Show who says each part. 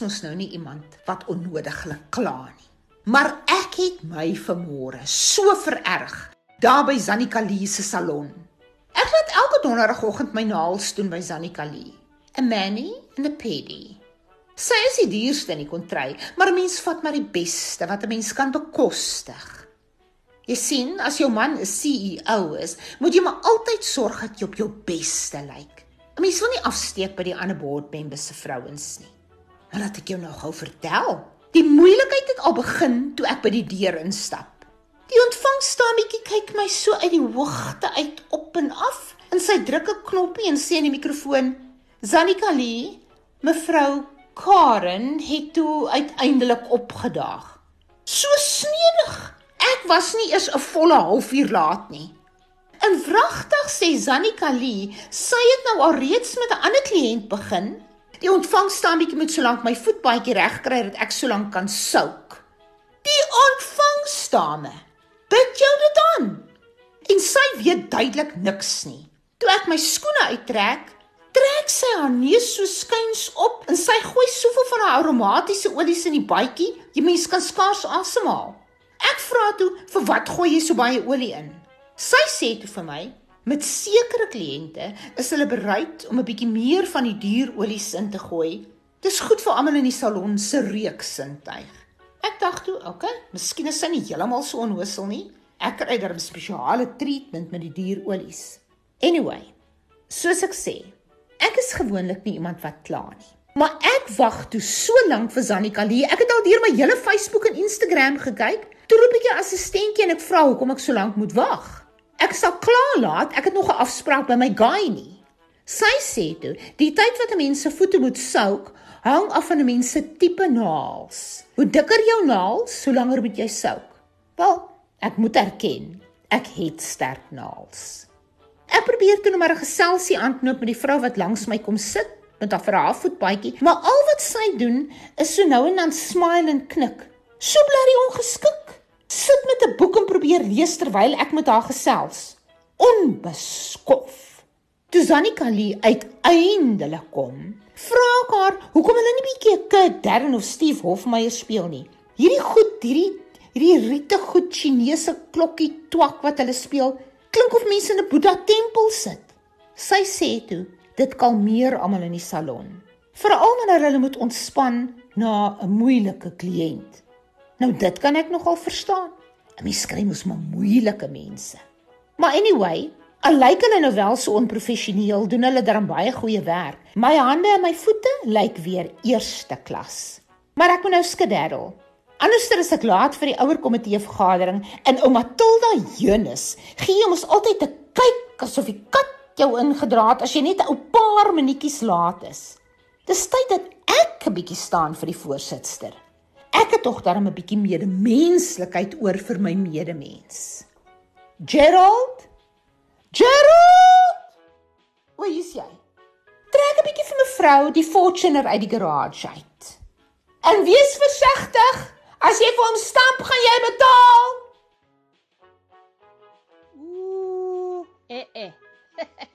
Speaker 1: mos nou nie iemand wat onnodiglik kla nie. Maar ek het my vermoere so vererg daar by Zanika Lee se salon. Ek laat elke donderdagoggend my naels doen by Zanika Lee. 'n Mani en 'n pedi. Sy is die duurste in die kontry, maar 'n mens vat maar die beste wat 'n mens kan bekostig. Jy sien, as jou man 'n CEO is, moet jy maar altyd sorg dat jy op jou beste lyk. 'n Mens wil nie afsteek by die ander board members se vrouens nie. Maar laat ek jou nou gou vertel. Die moeilikheid het al begin toe ek by die deur instap. Die ontvangstametjie kyk my so uit die hoogte uit op en af en sy druk 'n knoppie en sê in die mikrofoon: "Zanika Lee, mevrou Karen het toe uiteindelik opgedaag." So snedig. Ek was nie eers 'n volle halfuur laat nie. En wragtig sê Zanika Lee, sy het nou al reeds met 'n ander kliënt begin. Die ontvangstametjie moet solank my voetbaadjie reg kry dat ek solank kan souk. Die ontvangstame. Bid jou dit aan. En sy weet duidelik niks nie. Toe ek my skoene uittrek, trek sy haar neus so skuins op en sy gooi soveel van haar aromatiese olies in die baadjie, jy mens kan skaars asemhaal. Ek vra toe, "Vir wat gooi jy so baie olie in?" Sy sê toe vir my, "Met sekere kliënte is hulle bereid om 'n bietjie meer van die dierolies in te gooi. Dis goed vir almal in die salon se reuksintuig." Ek dink toe, "Oké, okay, miskien is sy nie heeltemal so onnoosel nie. Ek kry darm spesiale treatment met die dierolies." Anyway, soos ek sê, ek is gewoonlik nie iemand wat kla nie. Maar ek wag toe so lank vir Zanika Lee. Ek het al deur my hele Facebook en Instagram gekyk. Toe roep ek die assistentjie en ek vra hoekom ek so lank moet wag. Ek sal klaar laat, ek het nog 'n afspraak by my guy nie. Sy sê toe, die tyd wat 'n mens se voete moet souk, hang af van 'n mens se tipe naels. Hoe dikker jou naels, hoe langer moet jy souk. Wel, ek moet erken, ek het sterk naels. Ek probeer toe net maar 'n geselsie aanknoop met die vrou wat langs my kom sit met haar vir haar voetbaadjie, maar al wat sy doen is so nou en dan smile en knik. So bly hy ongeskik boek en probeer lees terwyl ek met haar gesels. Onbeskof. Toe Zanika Lee uiteindelik kom, vra ek haar hoekom hulle nie bietjie Kurt Darren of Steve Hofmeyer speel nie. Hierdie goed, hierdie hierdie riete goed Chinese klokkie twak wat hulle speel, klink of mense in 'n Boeddha tempel sit. Sy sê toe, dit kalmeer almal in die salon. Veral wanneer hulle moet ontspan na 'n moeilike kliënt. Nou dit kan ek nogal verstaan. 'n Mens kry mos maar moeilike mense. Maar anyway, al lyk hulle nou wel so onprofessioneel, doen hulle dan baie goeie werk. My hande en my voete lyk weer eerste klas. Maar ek moet nou skedaddel. Anderster is ek laat vir die ouer komitee vergadering en ouma Tilda Jonas gee ons altyd 'n kyk asof die kat jou ingedra het as jy net 'n paar minuutjies laat is. Dis tyd dat ek 'n bietjie staan vir die voorsitster ek het tog darm 'n bietjie medemenslikheid oor vir my medemens. Gerald? Gerald! Waar is jy? Trek 'n bietjie vir mevrou die Fortuner uit die garage uit. En wees versigtig, as jy vir hom stap, gaan jy betaal.
Speaker 2: Ooh, eh eh.